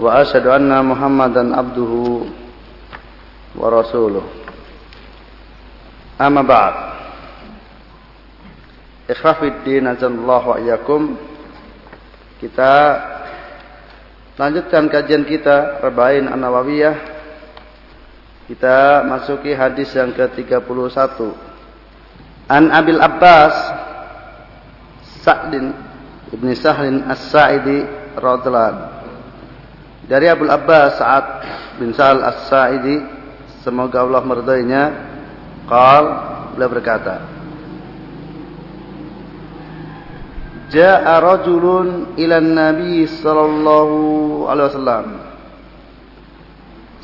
وأشهد أن محمدا عبده ورسوله أما بعد Ikhwah fiddin azallahu ayyakum Kita lanjutkan kajian kita Rebain An-Nawawiyah Kita masuki hadis yang ke-31 An Abil Abbas Sa'din Ibn Sahlin As-Sa'idi radhiyallahu dari Abu Abbas Sa'ad bin Sa'al As-Sa'idi semoga Allah meridainya qal beliau berkata Ja'a rajulun ila Nabi sallallahu alaihi wasallam.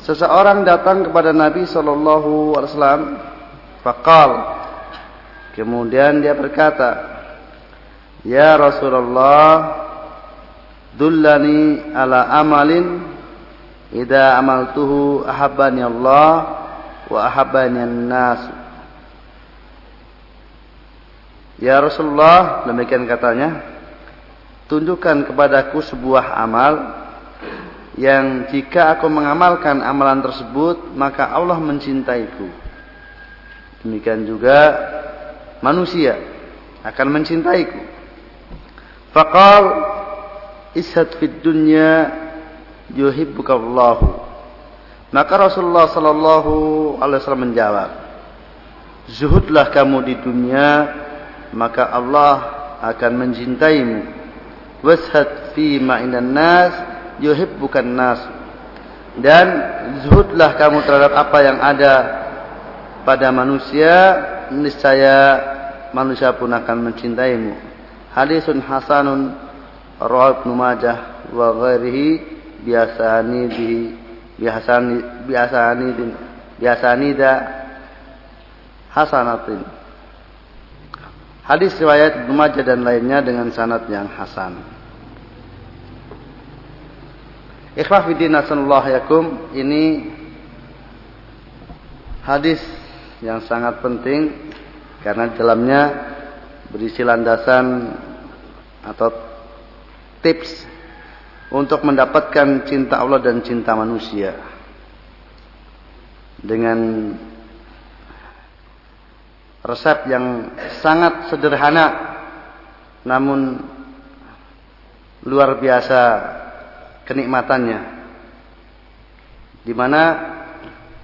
Seseorang datang kepada Nabi sallallahu alaihi wasallam faqal. Kemudian dia berkata Ya Rasulullah dullani ala amalin. Idza amaltuhu ahabbani Allah wa ahabbani an-nas. Ya Rasulullah demikian katanya. Tunjukkan kepadaku sebuah amal yang jika aku mengamalkan amalan tersebut maka Allah mencintaiku. Demikian juga manusia akan mencintaiku. Faqal ishad fid dunya yuhibbukallahu. Maka Rasulullah sallallahu alaihi wasallam menjawab zuhudlah kamu di dunia maka Allah akan mencintaimu. Washad fi ma'inan nas yuhibbukan nas. Dan zuhudlah kamu terhadap apa yang ada pada manusia niscaya manusia pun akan mencintaimu. Hadisun hasanun Rawal Ibnu Majah wa ghairihi biasani bi biasani biasani din biasani da hasanatin. Hadis riwayat Ibnu Majah dan lainnya dengan sanad yang hasan. Ikhwah fillah sallallahu yakum ini hadis yang sangat penting karena dalamnya berisi landasan atau tips untuk mendapatkan cinta Allah dan cinta manusia dengan resep yang sangat sederhana namun luar biasa kenikmatannya. Di mana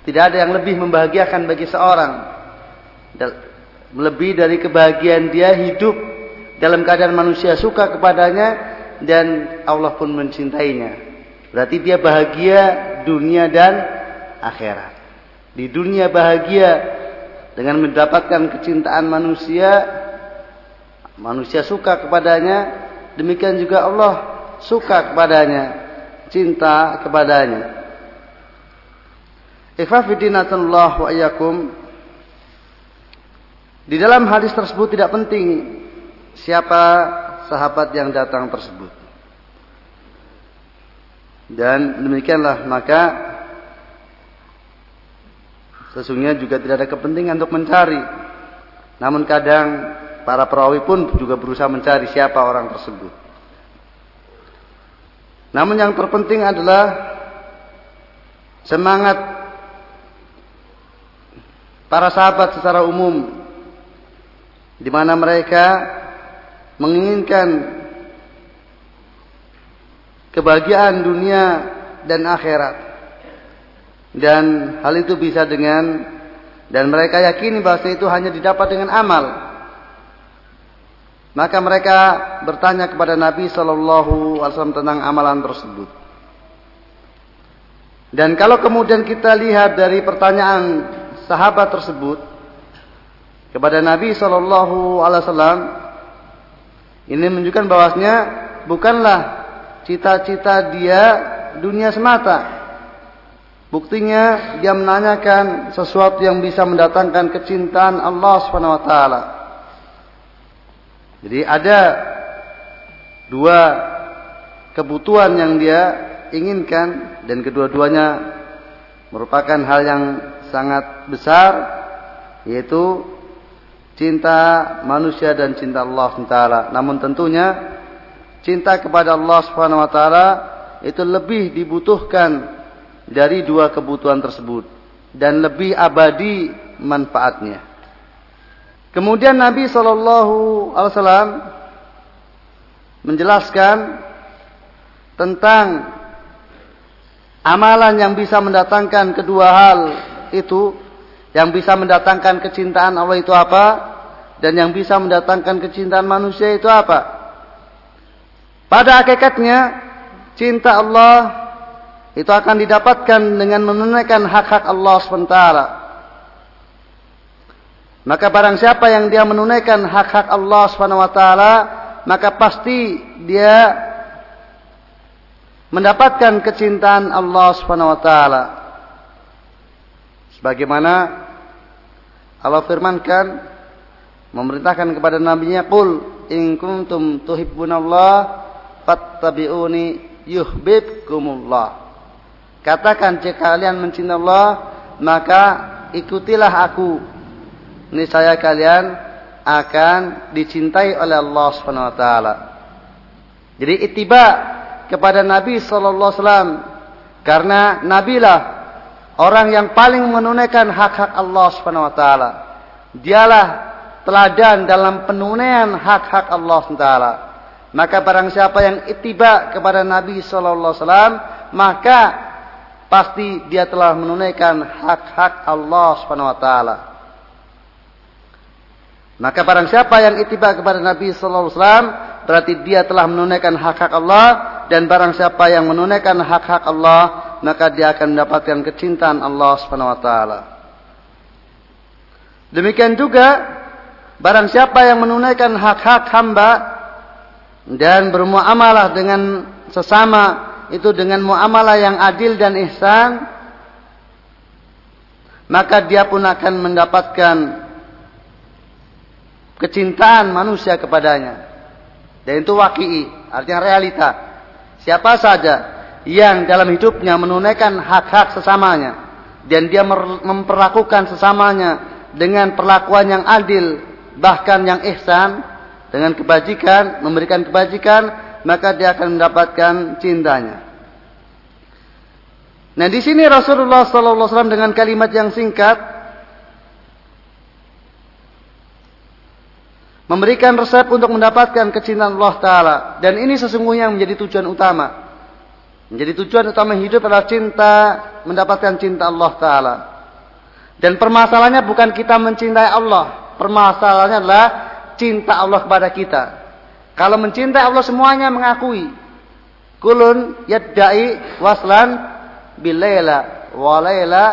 tidak ada yang lebih membahagiakan bagi seorang lebih dari kebahagiaan dia hidup dalam keadaan manusia suka kepadanya dan Allah pun mencintainya. Berarti dia bahagia dunia dan akhirat. Di dunia bahagia dengan mendapatkan kecintaan manusia, manusia suka kepadanya, demikian juga Allah suka kepadanya, cinta kepadanya. Ikhwafidinatunallah wa iyyakum. Di dalam hadis tersebut tidak penting siapa sahabat yang datang tersebut. Dan demikianlah maka sesungguhnya juga tidak ada kepentingan untuk mencari. Namun kadang para perawi pun juga berusaha mencari siapa orang tersebut. Namun yang terpenting adalah semangat para sahabat secara umum di mana mereka menginginkan kebahagiaan dunia dan akhirat. Dan hal itu bisa dengan dan mereka yakini bahwa itu hanya didapat dengan amal. Maka mereka bertanya kepada Nabi Shallallahu Alaihi Wasallam tentang amalan tersebut. Dan kalau kemudian kita lihat dari pertanyaan sahabat tersebut kepada Nabi Shallallahu Alaihi Wasallam, ini menunjukkan bahwasanya bukanlah cita-cita dia dunia semata. Buktinya dia menanyakan sesuatu yang bisa mendatangkan kecintaan Allah Subhanahu wa taala. Jadi ada dua kebutuhan yang dia inginkan dan kedua-duanya merupakan hal yang sangat besar yaitu cinta manusia dan cinta Allah taala. Namun tentunya cinta kepada Allah Subhanahu itu lebih dibutuhkan dari dua kebutuhan tersebut dan lebih abadi manfaatnya. Kemudian Nabi Shallallahu Alaihi Wasallam menjelaskan tentang amalan yang bisa mendatangkan kedua hal itu, yang bisa mendatangkan kecintaan Allah itu apa, dan yang bisa mendatangkan kecintaan manusia itu apa. Pada hakikatnya cinta Allah itu akan didapatkan dengan menunaikan hak-hak Allah SWT. Maka barang siapa yang dia menunaikan hak-hak Allah SWT, maka pasti dia mendapatkan kecintaan Allah SWT. Sebagaimana Allah firmankan memerintahkan kepada nabinya qul in kuntum tuhibbunallah fattabi'uni yuhibbukumullah Katakan jika kalian mencintai Allah, maka ikutilah aku. Ini saya kalian akan dicintai oleh Allah Subhanahu wa taala. Jadi ittiba kepada Nabi sallallahu alaihi wasallam karena nabilah orang yang paling menunaikan hak-hak Allah Subhanahu wa taala. Dialah teladan dalam penunaian hak-hak Allah Subhanahu wa taala. Maka barang siapa yang ittiba kepada Nabi sallallahu alaihi wasallam, maka pasti dia telah menunaikan hak-hak Allah Subhanahu wa taala. Maka barang siapa yang itiba kepada Nabi sallallahu alaihi wasallam berarti dia telah menunaikan hak-hak Allah dan barang siapa yang menunaikan hak-hak Allah maka dia akan mendapatkan kecintaan Allah Subhanahu wa taala. Demikian juga barang siapa yang menunaikan hak-hak hamba dan bermuamalah dengan sesama itu dengan muamalah yang adil dan ihsan maka dia pun akan mendapatkan kecintaan manusia kepadanya dan itu waki'i artinya realita siapa saja yang dalam hidupnya menunaikan hak-hak sesamanya dan dia memperlakukan sesamanya dengan perlakuan yang adil bahkan yang ihsan dengan kebajikan memberikan kebajikan maka dia akan mendapatkan cintanya. Nah, di sini Rasulullah SAW dengan kalimat yang singkat memberikan resep untuk mendapatkan kecintaan Allah Taala. Dan ini sesungguhnya menjadi tujuan utama. Menjadi tujuan utama hidup adalah cinta, mendapatkan cinta Allah Taala. Dan permasalahannya bukan kita mencintai Allah, permasalahannya adalah cinta Allah kepada kita. Kalau mencintai Allah semuanya mengakui. Kulun yaddai waslan bilaila walaila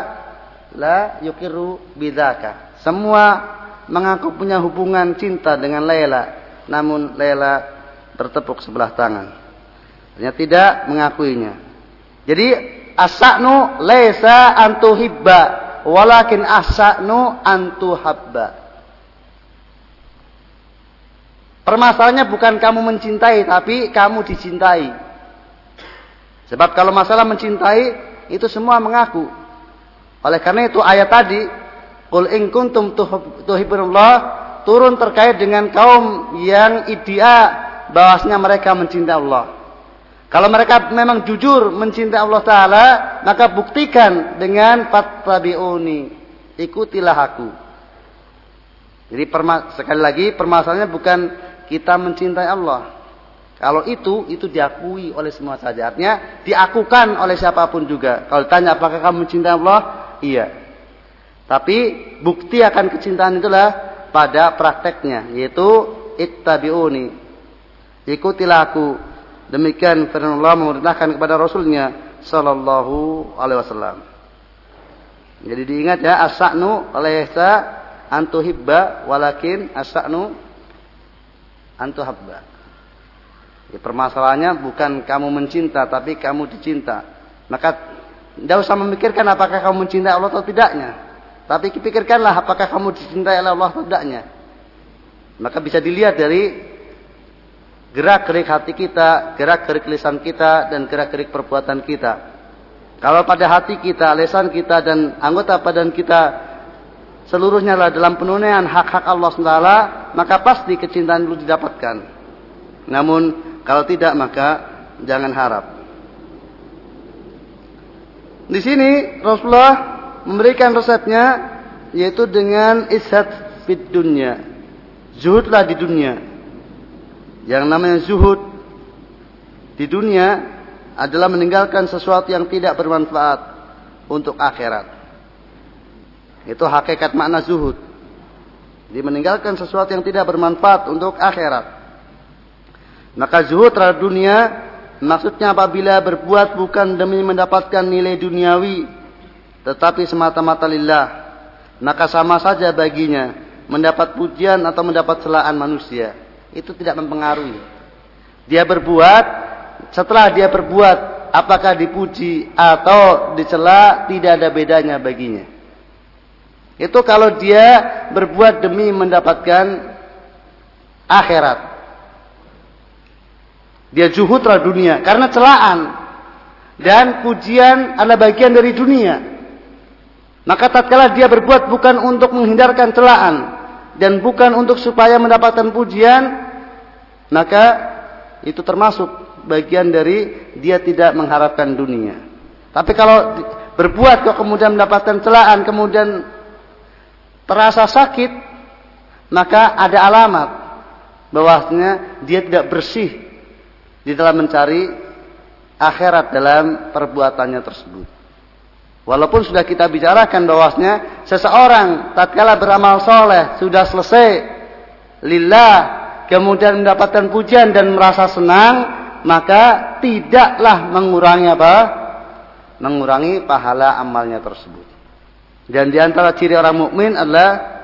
la yukiru bidaka. Semua mengaku punya hubungan cinta dengan Laila. Namun Laila bertepuk sebelah tangan. Hanya tidak mengakuinya. Jadi asaknu laisa antuhibba walakin asaknu antuhabba. Permasalahannya bukan kamu mencintai, tapi kamu dicintai. Sebab kalau masalah mencintai, itu semua mengaku. Oleh karena itu ayat tadi, Qul in kuntum tuhibbunallah turun terkait dengan kaum yang idea bahwasanya mereka mencintai Allah. Kalau mereka memang jujur mencintai Allah Ta'ala, maka buktikan dengan fattabi'uni. Ikutilah aku. Jadi sekali lagi permasalahannya bukan kita mencintai Allah. Kalau itu, itu diakui oleh semua saja. Artinya diakukan oleh siapa pun juga. Kalau ditanya apakah kamu mencintai Allah? Iya. Tapi bukti akan kecintaan itulah pada prakteknya. Yaitu ittabi'uni. Ikutilah aku. Demikian firman Allah memerintahkan kepada Rasulnya Sallallahu Alaihi Wasallam. Jadi diingat ya asaknu laysa antuhibba walakin asaknu antuhabba. Ya, permasalahannya bukan kamu mencinta tapi kamu dicinta. Maka Tidak usah memikirkan apakah kamu mencintai Allah atau tidaknya. Tapi pikirkanlah apakah kamu dicintai oleh Allah atau tidaknya. Maka bisa dilihat dari gerak-gerik hati kita, gerak-gerik lisan kita, dan gerak-gerik perbuatan kita. Kalau pada hati kita, lisan kita, dan anggota badan kita seluruhnya adalah dalam penunaian hak-hak Allah SWT, maka pasti kecintaan itu didapatkan. Namun kalau tidak maka jangan harap. Di sini Rasulullah memberikan resepnya yaitu dengan ishad fit dunya. Zuhudlah di dunia. Yang namanya zuhud di dunia adalah meninggalkan sesuatu yang tidak bermanfaat untuk akhirat. Itu hakikat makna zuhud. Dia meninggalkan sesuatu yang tidak bermanfaat untuk akhirat. Maka zuhud terhadap dunia maksudnya apabila berbuat bukan demi mendapatkan nilai duniawi tetapi semata-mata lillah maka sama saja baginya mendapat pujian atau mendapat celaan manusia itu tidak mempengaruhi. Dia berbuat setelah dia berbuat apakah dipuji atau dicela tidak ada bedanya baginya. Itu kalau dia berbuat demi mendapatkan akhirat. Dia juhud terhadap dunia karena celaan dan pujian adalah bagian dari dunia. Maka tatkala dia berbuat bukan untuk menghindarkan celaan dan bukan untuk supaya mendapatkan pujian, maka itu termasuk bagian dari dia tidak mengharapkan dunia. Tapi kalau berbuat kok kemudian mendapatkan celaan, kemudian terasa sakit, maka ada alamat bahwasanya dia tidak bersih di dalam mencari akhirat dalam perbuatannya tersebut. Walaupun sudah kita bicarakan bahwasanya seseorang tatkala beramal soleh sudah selesai lillah kemudian mendapatkan pujian dan merasa senang maka tidaklah mengurangi apa? Mengurangi pahala amalnya tersebut. Dan di antara ciri orang mukmin adalah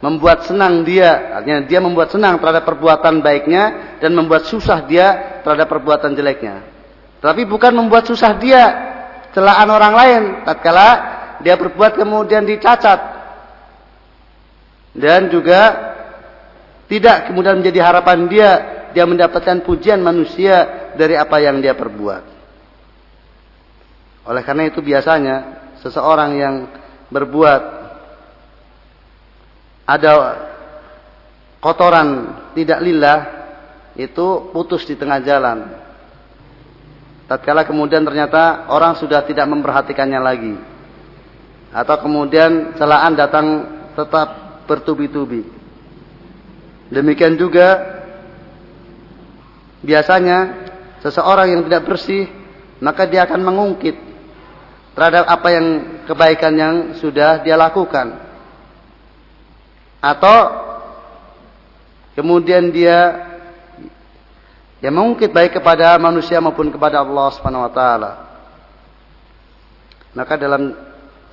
membuat senang dia, artinya dia membuat senang terhadap perbuatan baiknya dan membuat susah dia terhadap perbuatan jeleknya. Tapi bukan membuat susah dia celaan orang lain tatkala dia berbuat kemudian dicacat. Dan juga tidak kemudian menjadi harapan dia dia mendapatkan pujian manusia dari apa yang dia perbuat. Oleh karena itu biasanya seseorang yang berbuat ada kotoran tidak lillah itu putus di tengah jalan. Tatkala kemudian ternyata orang sudah tidak memperhatikannya lagi. Atau kemudian celaan datang tetap bertubi-tubi. Demikian juga biasanya seseorang yang tidak bersih maka dia akan mengungkit terhadap apa yang kebaikan yang sudah dia lakukan. Atau kemudian dia yang mengungkit baik kepada manusia maupun kepada Allah Subhanahu wa taala. Maka dalam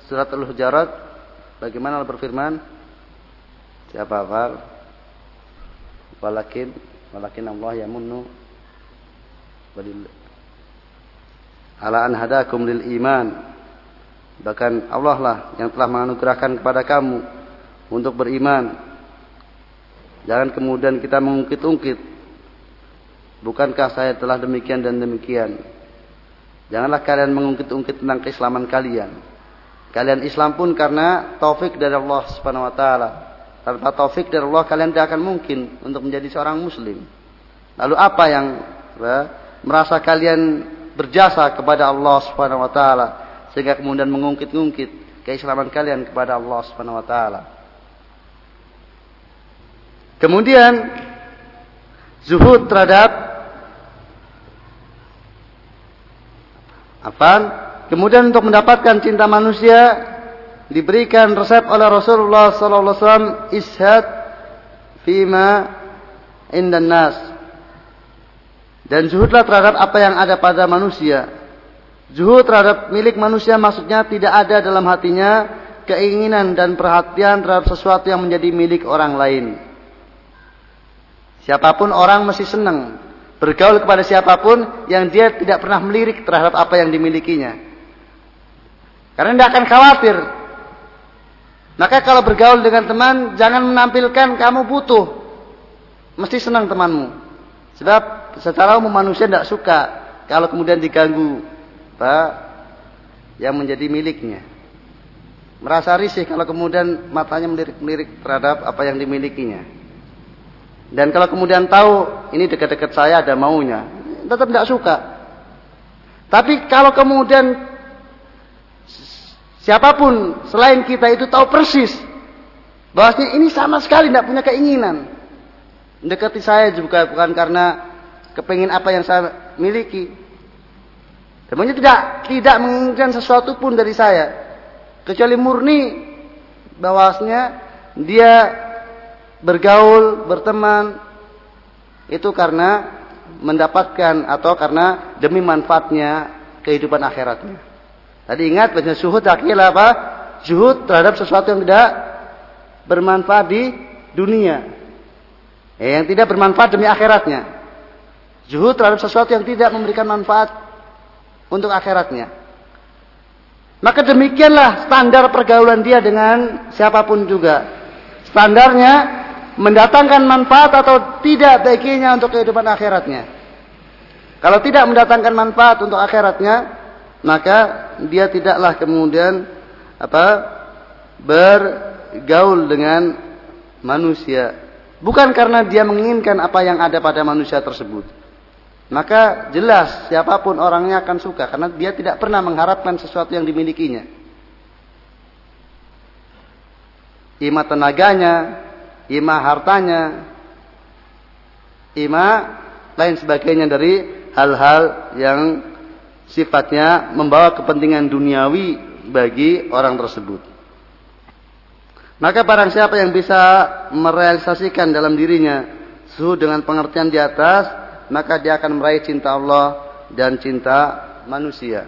surat Al-Hujurat bagaimana Allah berfirman? Siapa hafal? Walakin walakin Allah yamunnu ala an hadakum lil iman Bahkan Allah lah yang telah menganugerahkan kepada kamu untuk beriman. Jangan kemudian kita mengungkit-ungkit. Bukankah saya telah demikian dan demikian? Janganlah kalian mengungkit-ungkit tentang keislaman kalian. Kalian Islam pun karena taufik dari Allah Subhanahu wa taala. Tanpa taufik dari Allah kalian tidak akan mungkin untuk menjadi seorang muslim. Lalu apa yang ya, merasa kalian berjasa kepada Allah Subhanahu wa taala? sehingga kemudian mengungkit-ungkit keislaman kalian kepada Allah Subhanahu wa taala. Kemudian zuhud terhadap apa? Kemudian untuk mendapatkan cinta manusia diberikan resep oleh Rasulullah sallallahu alaihi wasallam ishad fima indan nas. Dan zuhudlah terhadap apa yang ada pada manusia Zuhud terhadap milik manusia maksudnya tidak ada dalam hatinya keinginan dan perhatian terhadap sesuatu yang menjadi milik orang lain. Siapa pun orang mesti senang bergaul kepada siapa pun yang dia tidak pernah melirik terhadap apa yang dimilikinya. Karena tidak akan khawatir. Maka kalau bergaul dengan teman, jangan menampilkan kamu butuh. Mesti senang temanmu. Sebab secara umum manusia tidak suka kalau kemudian diganggu Pak yang menjadi miliknya. Merasa risih kalau kemudian matanya melirik-melirik terhadap apa yang dimilikinya. Dan kalau kemudian tahu ini dekat-dekat saya ada maunya, tetap tidak suka. Tapi kalau kemudian Siapa pun selain kita itu tahu persis bahwasanya ini sama sekali tidak punya keinginan. Mendekati saya juga bukan karena kepingin apa yang saya miliki. Sebenarnya tidak tidak menginginkan sesuatu pun dari saya kecuali murni bahwasanya dia bergaul, berteman itu karena mendapatkan atau karena demi manfaatnya kehidupan akhiratnya. Tadi ingat bahwa suhud akhirnya apa? Zuhud terhadap sesuatu yang tidak bermanfaat di dunia. Eh, yang tidak bermanfaat demi akhiratnya. Zuhud terhadap sesuatu yang tidak memberikan manfaat untuk akhiratnya. Maka demikianlah standar pergaulan dia dengan siapa pun juga. Standarnya mendatangkan manfaat atau tidak baginya untuk kehidupan akhiratnya. Kalau tidak mendatangkan manfaat untuk akhiratnya, maka dia tidaklah kemudian apa bergaul dengan manusia. Bukan karena dia menginginkan apa yang ada pada manusia tersebut. Maka jelas siapa pun orangnya akan suka karena dia tidak pernah mengharapkan sesuatu yang dimilikinya. Ima tenaganya ima hartanya ima lain sebagainya dari hal-hal yang sifatnya membawa kepentingan duniawi bagi orang tersebut. Maka barang siapa yang bisa merealisasikan dalam dirinya suhu dengan pengertian di atas, maka dia akan meraih cinta Allah dan cinta manusia.